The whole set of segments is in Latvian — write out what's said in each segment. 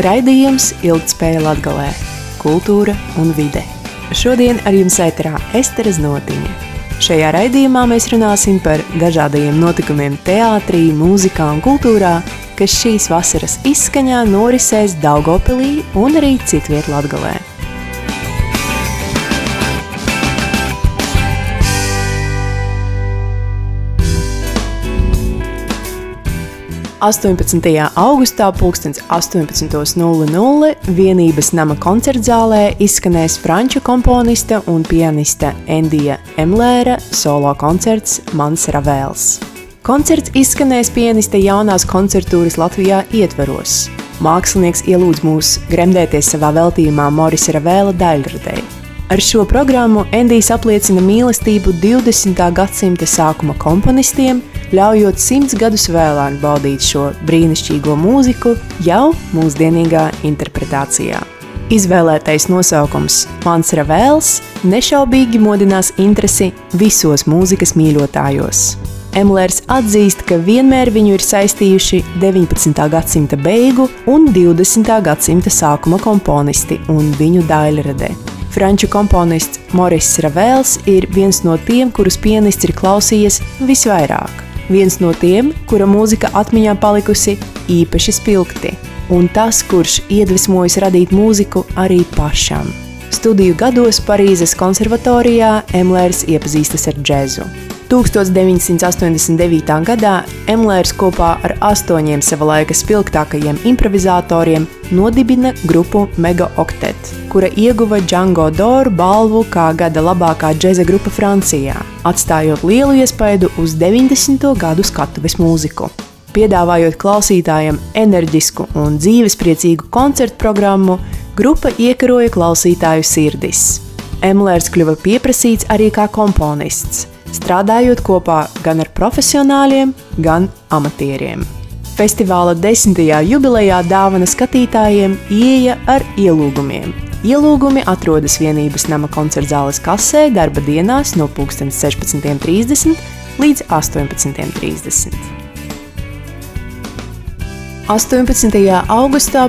Raidījums Ilgtspēja Latgalē - kultūra un vide. Šodien ar jums ēterā Estere Znotiņa. Šajā raidījumā mēs runāsim par dažādajiem notikumiem teātrī, mūzikā un kultūrā, kas šīs vasaras izskaņā norisēs Daugopilī un arī citviet Latgalē. 18. augustā 18.00 vienības nama koncertzālē izskanēs franču komponiste un pianiste Endija Emlēra solo koncerts Mans Ravēls. Koncerts izskanēs pianiste jaunās koncertūras Latvijā ietveros. Mākslinieks ielūdz mūs gremdēties savā veltījumā Morisa Ravēla daļradēji. Ar šo programmu Endijs apliecina mīlestību 20. gadsimta sākuma komponistiem, ļaujot simts gadus vēlāk baudīt šo brīnišķīgo mūziku jau mūsdienīgā interpretācijā. Izvēlētais nosaukums Mans Ravēls nešaubīgi modinās interesi visos mūzikas mīļotājos. Emlers atzīst, ka vienmēr viņu ir saistījuši 19. gadsimta beigu un 20. gadsimta sākuma komponisti un viņu daļradē. Franču komponists Moris Ravēls ir viens no tiem, kurus pianists ir klausījies visvairāk. Viens no tiem, kura mūzika atmiņā palikusi īpaši spilgti, un tas, kurš iedvesmojas radīt mūziku arī pašam. Studiju gados Parīzes konservatorijā Emlers iepazīstas ar džēzu. 1989. gadā Emlers kopā ar astoņiem sava laika spilgtākajiem improvizatoriem nodibina grupu Mega Octet, kura ieguva Django Doru balvu kā gada labākā džēza grupa Francijā, atstājot lielu iespaidu uz 90. gadu skatuves mūziku. Piedāvājot klausītājiem enerģisku un dzīvespriecīgu koncertu programmu, grupa iekaroja klausītāju sirdis. Emlers kļuva pieprasīts arī kā komponists – strādājot kopā gan ar profesionāļiem, gan amatieriem. Festivāla desmitajā jubilejā dāvana skatītājiem ieja ar ielūgumiem. Ielūgumi atrodas vienības nama koncertzāles kasē darba dienās no 16.30 līdz 18.30. 18. augustā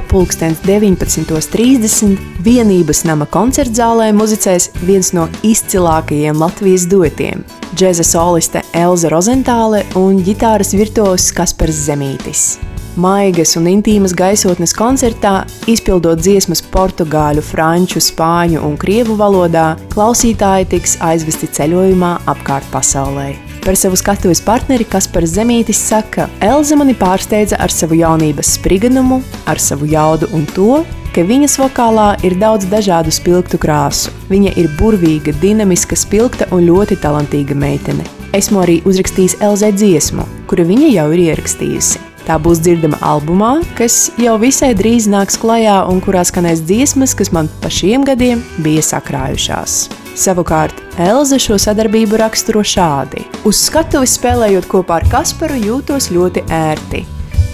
19.30 vienības nama koncertzālē muzicēs viens no izcilākajiem Latvijas duetiem - džēza soliste Elza Rozentāle un ģitāras virtuos Kaspars Zemītis. Maigas un intīmas gaisotnes koncertā, izpildot dziesmas portugāļu, franču, spāņu un krievu valodā, klausītāji tiks aizvesti ceļojumā apkārt pasaulē. Par savu skatuves partneri Kaspars Zemītis saka, Elza mani pārsteidza ar savu jaunības spriganumu, ar savu jaudu un to, ka viņas vokālā ir daudz dažādu spilgtu krāsu. Viņa ir burvīga, dinamiska, spilgta un ļoti talantīga meitene. Esmu arī uzrakstījis Elzai dziesmu, kuru viņa jau ir ierakstījusi. Tā būs dzirdama albumā, kas jau visai drīz nāks klajā un kurā skanēs dziesmas, kas man pa šiem gadiem bija sakrājušās. Savukārt Elza šo sadarbību raksturo šādi: Uz skatuves spēlējot kopā ar Kasparu, jūtos ļoti ērti.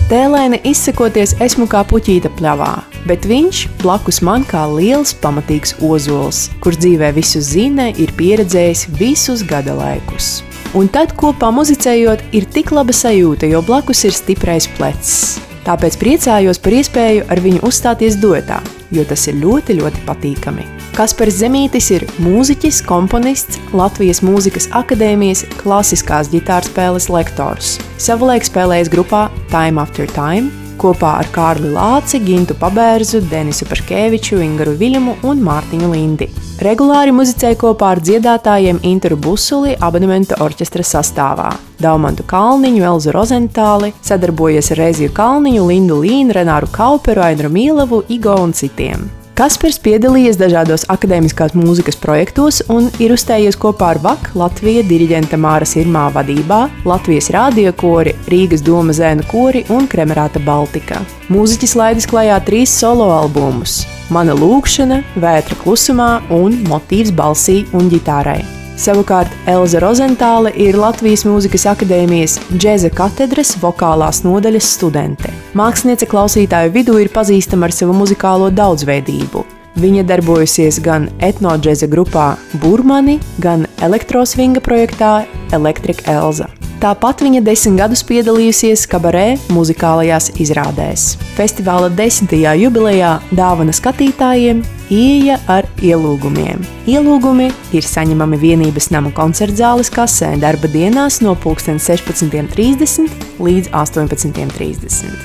Tēlēni izsakoties, esmu kā puķīta pļavā, bet viņš blakus man kā liels, pamatīgs ozols, kurš dzīvē visu zina, ir pieredzējis visus gada laikus. Un tad kopā muzicējot, ir tik laba sajūta, jo blakus ir stiprais plecs. Tāpēc priecājos par iespēju ar viņu uzstāties duetā, jo tas ir ļoti, ļoti patīkami. Kaspars Zemītis ir mūziķis, komponists, Latvijas Mūzikas akadēmijas klasiskās ģitāras spēles lektors. Savulaik spēlējis grupā Time After Time kopā ar Kārli Lāci, Gintu Pabērzu, Denisu Paškeviču, Ingaru Viļumu un Mārtiņu Lindi. Regulāri muzicēja kopā ar dziedātājiem Interu Busuli abonementa orķestra sastāvā. Daumantu Kalniņu, Elzu Rozentāli, sadarbojies ar Reiziju Kalniņu, Lindu Līnu, Renāru Kauperu, Ainu Mīlevu, Igo un citiem. Kaspars piedalījies dažādos akadēmiskās mūzikas projektos un ir uzstājies kopā ar VAK Latvijas diriģenta Māra Sirmā vadībā, Latvijas rādio kori, Rīgas doma zēnu kori un Kremerāta Baltika. Mūziķis laidis klajā trīs solo albumus - Mana lūkšana, Vētra klusumā un Motīvs balsī un ģitārai. Savukārt Elza Rozentāle ir Latvijas Mūzikas akadēmijas džēza katedras vokālās nodaļas studente. Māksliniece klausītāju vidū ir pazīstama ar savu muzikālo daudzveidību. Viņa darbojusies gan etnoģēza grupā Burmani, gan elektrosvinga projektā Electric Elza. Tāpat viņa desmit gadus piedalījusies kabarē muzikālajās izrādēs. Festivāla desmitajā jubilejā dāvana skatītājiem ieja ar ielūgumiem. Ielūgumi ir saņemami vienības nama koncertzāles kasē darba dienās no 16.30 līdz 18.30.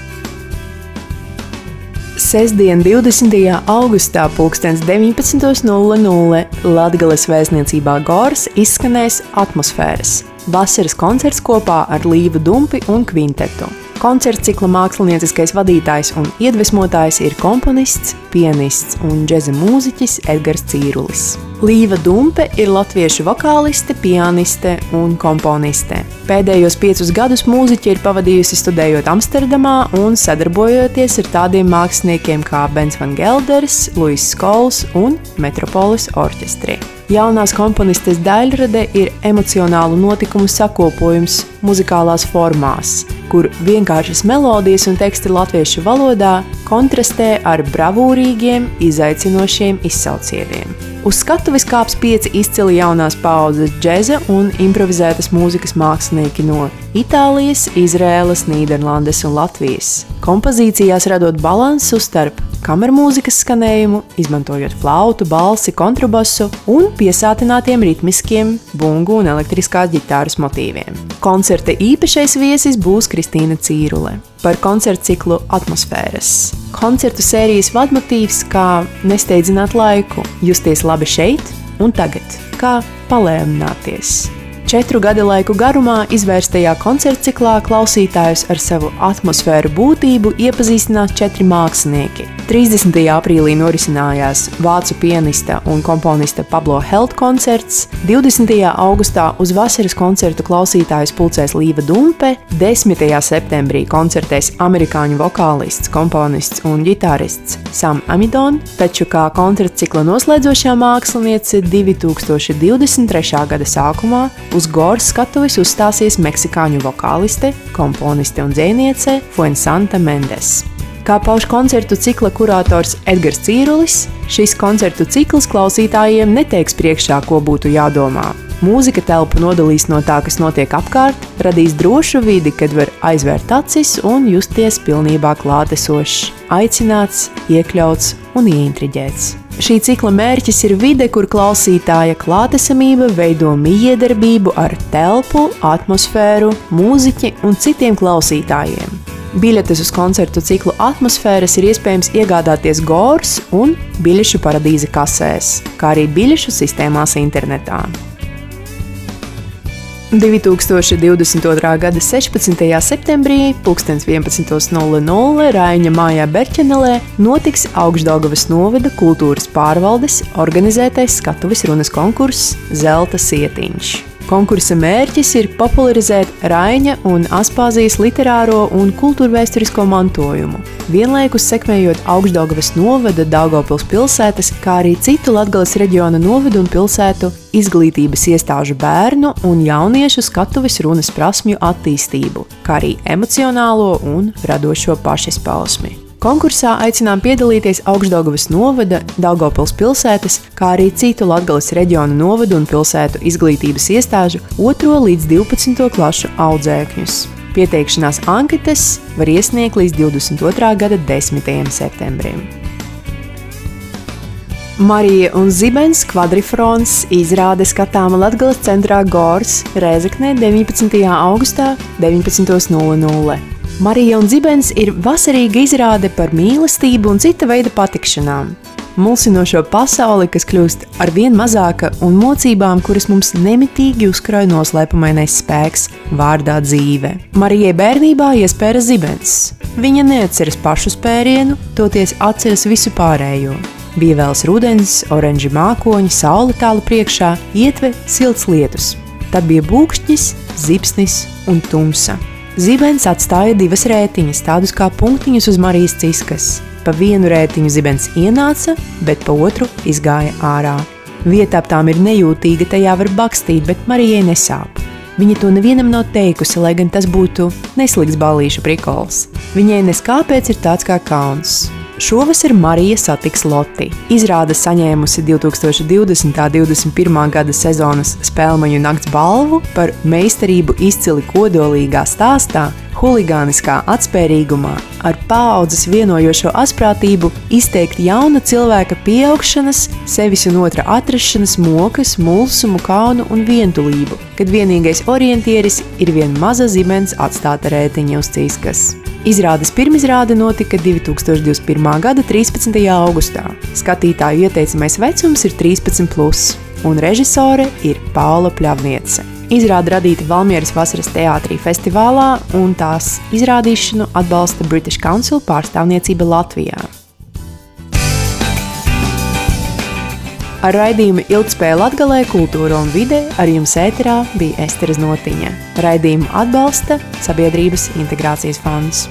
Sestdien, 20. augustā, 19.00 Latvijas vēstniecībā Gors izskanēs atmosfēras vasaras koncerts kopā ar Līvu Dumpi un Kvintetu. Koncerta cikla mākslinieckais vadītājs un iedvesmotājs ir komponists, pianists un džēza mūziķis Edgars Cīrulis. Līva Dumpe ir latviešu vokāliste, pianiste un komponiste. Pēdējos piecus gadus mūziķi ir pavadījusi studējot Amsterdamā un sadarbojoties ar tādiem māksliniekiem kā Bens Van Gelders, Luis Skols un Metropolis orķestri. Jaunās komponistes daļrade ir emocionālu notikumu sakopojums muzikālās formās, kur vienkāršas melodijas un teksti latviešu valodā kontrastē ar bravūrīgiem, izaicinošiem izsaucieniem. Uz skatuves kāps pieci izcili jaunās paudzes džēza un improvizētas mūzikas mākslinieki no Itālijas, Izrēlas, Nīderlandes un Latvijas. Kompozīcijās radot balansu starp kameru mūzikas skanējumu, izmantojot flautu, balsi, kontrabasu un piesātinātiem ritmiskiem, bungu un elektriskās ģitāras motīviem. Koncerta īpašais viesis būs Kristīna Cīrule par koncertu ciklu atmosfēras. Koncertu sērijas vadmotīvs kā nesteidzināt laiku, justies labi šeit un tagad, kā palēnināties. Četru gadu laiku garumā izvērstajā koncerta ciklā klausītājus ar savu atmosfēru būtību iepazīstinās četri mākslinieki. 30. aprīlī norisinājās vācu pianista un komponista Pablo Helt koncerts, 20. augustā uz vasaras koncertu klausītājus pulcēs Līva Dumpe, 10. septembrī koncertēs amerikāņu vokālists, komponists un ģitārists Sam Amidon, taču kā koncerta cikla noslēdzošā māksliniece 2023. gada sākumā uz Goras skatuves uzstāsies meksikāņu vokāliste, komponiste un dzēniece Fuensanta Mendes. Kā pauž koncertu cikla kurators Edgars Cīrulis, šis koncertu cikls klausītājiem neteiks priekšā, ko būtu jādomā. Mūzika telpu nodalīs no tā, kas notiek apkārt, radīs drošu vidi, kad var aizvērt acis un justies pilnībā klātesošs, aicināts, iekļauts un ieintriģēts. Šī cikla mērķis ir vide, kur klausītāja klātesamība veido miedarbību ar telpu, atmosfēru, mūziķi un citiem klausītājiem. Biļetes uz koncertu ciklu atmosfēras ir iespējams iegādāties Gors un biļešu paradīze kasēs, kā arī biļešu sistēmās internetā. 2022. gada 16. septembrī 11.00 Raiņa mājā Berķenelē notiks Augstdaugavas novada kultūras pārvaldes organizētais skatuves runas konkurss Zelta sietiņš. Konkursa mērķis ir popularizēt Raina un Aspāzijas literāro un kultūrvēturisko mantojumu, vienlaikus sekmējot Augstdaugavas novada Daugopils pilsētas, kā arī citu Latgales reģiona novadu un pilsētu izglītības iestāžu bērnu un jauniešu skatuves runas prasmju attīstību, kā arī emocionālo un radošo pašizpausmi. Konkursā aicinām piedalīties Augstdaugavas novada, Daugopils pilsētas, kā arī citu Latgales reģionu novadu un pilsētu izglītības iestāžu 2. līdz 12. klašu audzēkņus. Pieteikšanās anketas var iesniegt līdz 22. gada 10. septembrim. Marija un Zibens kvadrifrons izrāde skatāma Latvijas centrā Gors Rēzaknē 19. augustā 19.00. Marija un Zibens ir vasarīga izrāde par mīlestību un cita veida patikšanām. Mulsinošo pasauli, kas kļūst ar vien mazāka, un mocībām, kuras mums nemitīgi uzkrāj noslēpumainais spēks, vārdā dzīve. Marijai bērnībā iespēja zibens. Viņa neatceras pašu spērienu, toties atceras visu pārējo. Bija vēls rudens, oranži mākoņi, saule tālu priekšā, ietve silts lietus. Tad bija būkšķis, zipsnis un tumsa. Zibens atstāja divas rētiņas, tādus kā punktiņus uz Marijas ciskas. Pa vienu rētiņu zibens ienāca, bet pa otru izgāja ārā. Vieta ap tām ir nejūtīga, tajā var bakstīt, bet Marijai nesāp. Viņa to nevienam nav teikusi, lai gan tas būtu neslikts balīšu prikols. Viņai nes kāpēc ir tāds kā kauns. Šovasar Marija satiks Loti. Izrāde saņēmusi 2020. un 2021. gada sezonas spēļu nakts balvu par meistarību izcili kodolīgā stāstā, huligāniskā atspērīgumā, ar paudzes vienojošo asprātību izteikt jauna cilvēka pieaugšanas, sevis un otra atrašanas mokas, mulsumu, kaunu un vientulību, kad vienīgais orientieris ir viena maza zibens atstāta rētiņa uz cīskas. Izrādes pirmizrāde notika 2021. gada 13. augustā. Skatītāju ieteicamais vecums ir 13, plus, un režisore ir Paula Pļavniece. Izrāda radīta Valmieras vasaras teātrī festivālā, un tās izrādīšanu atbalsta British Council pārstāvniecība Latvijā. Ar raidījumu Ilgspēja Latvijā, Kultūra un vide ar jums ēterā bija Esteras Notiņa. Raidījumu atbalsta Sabiedrības integrācijas fonds.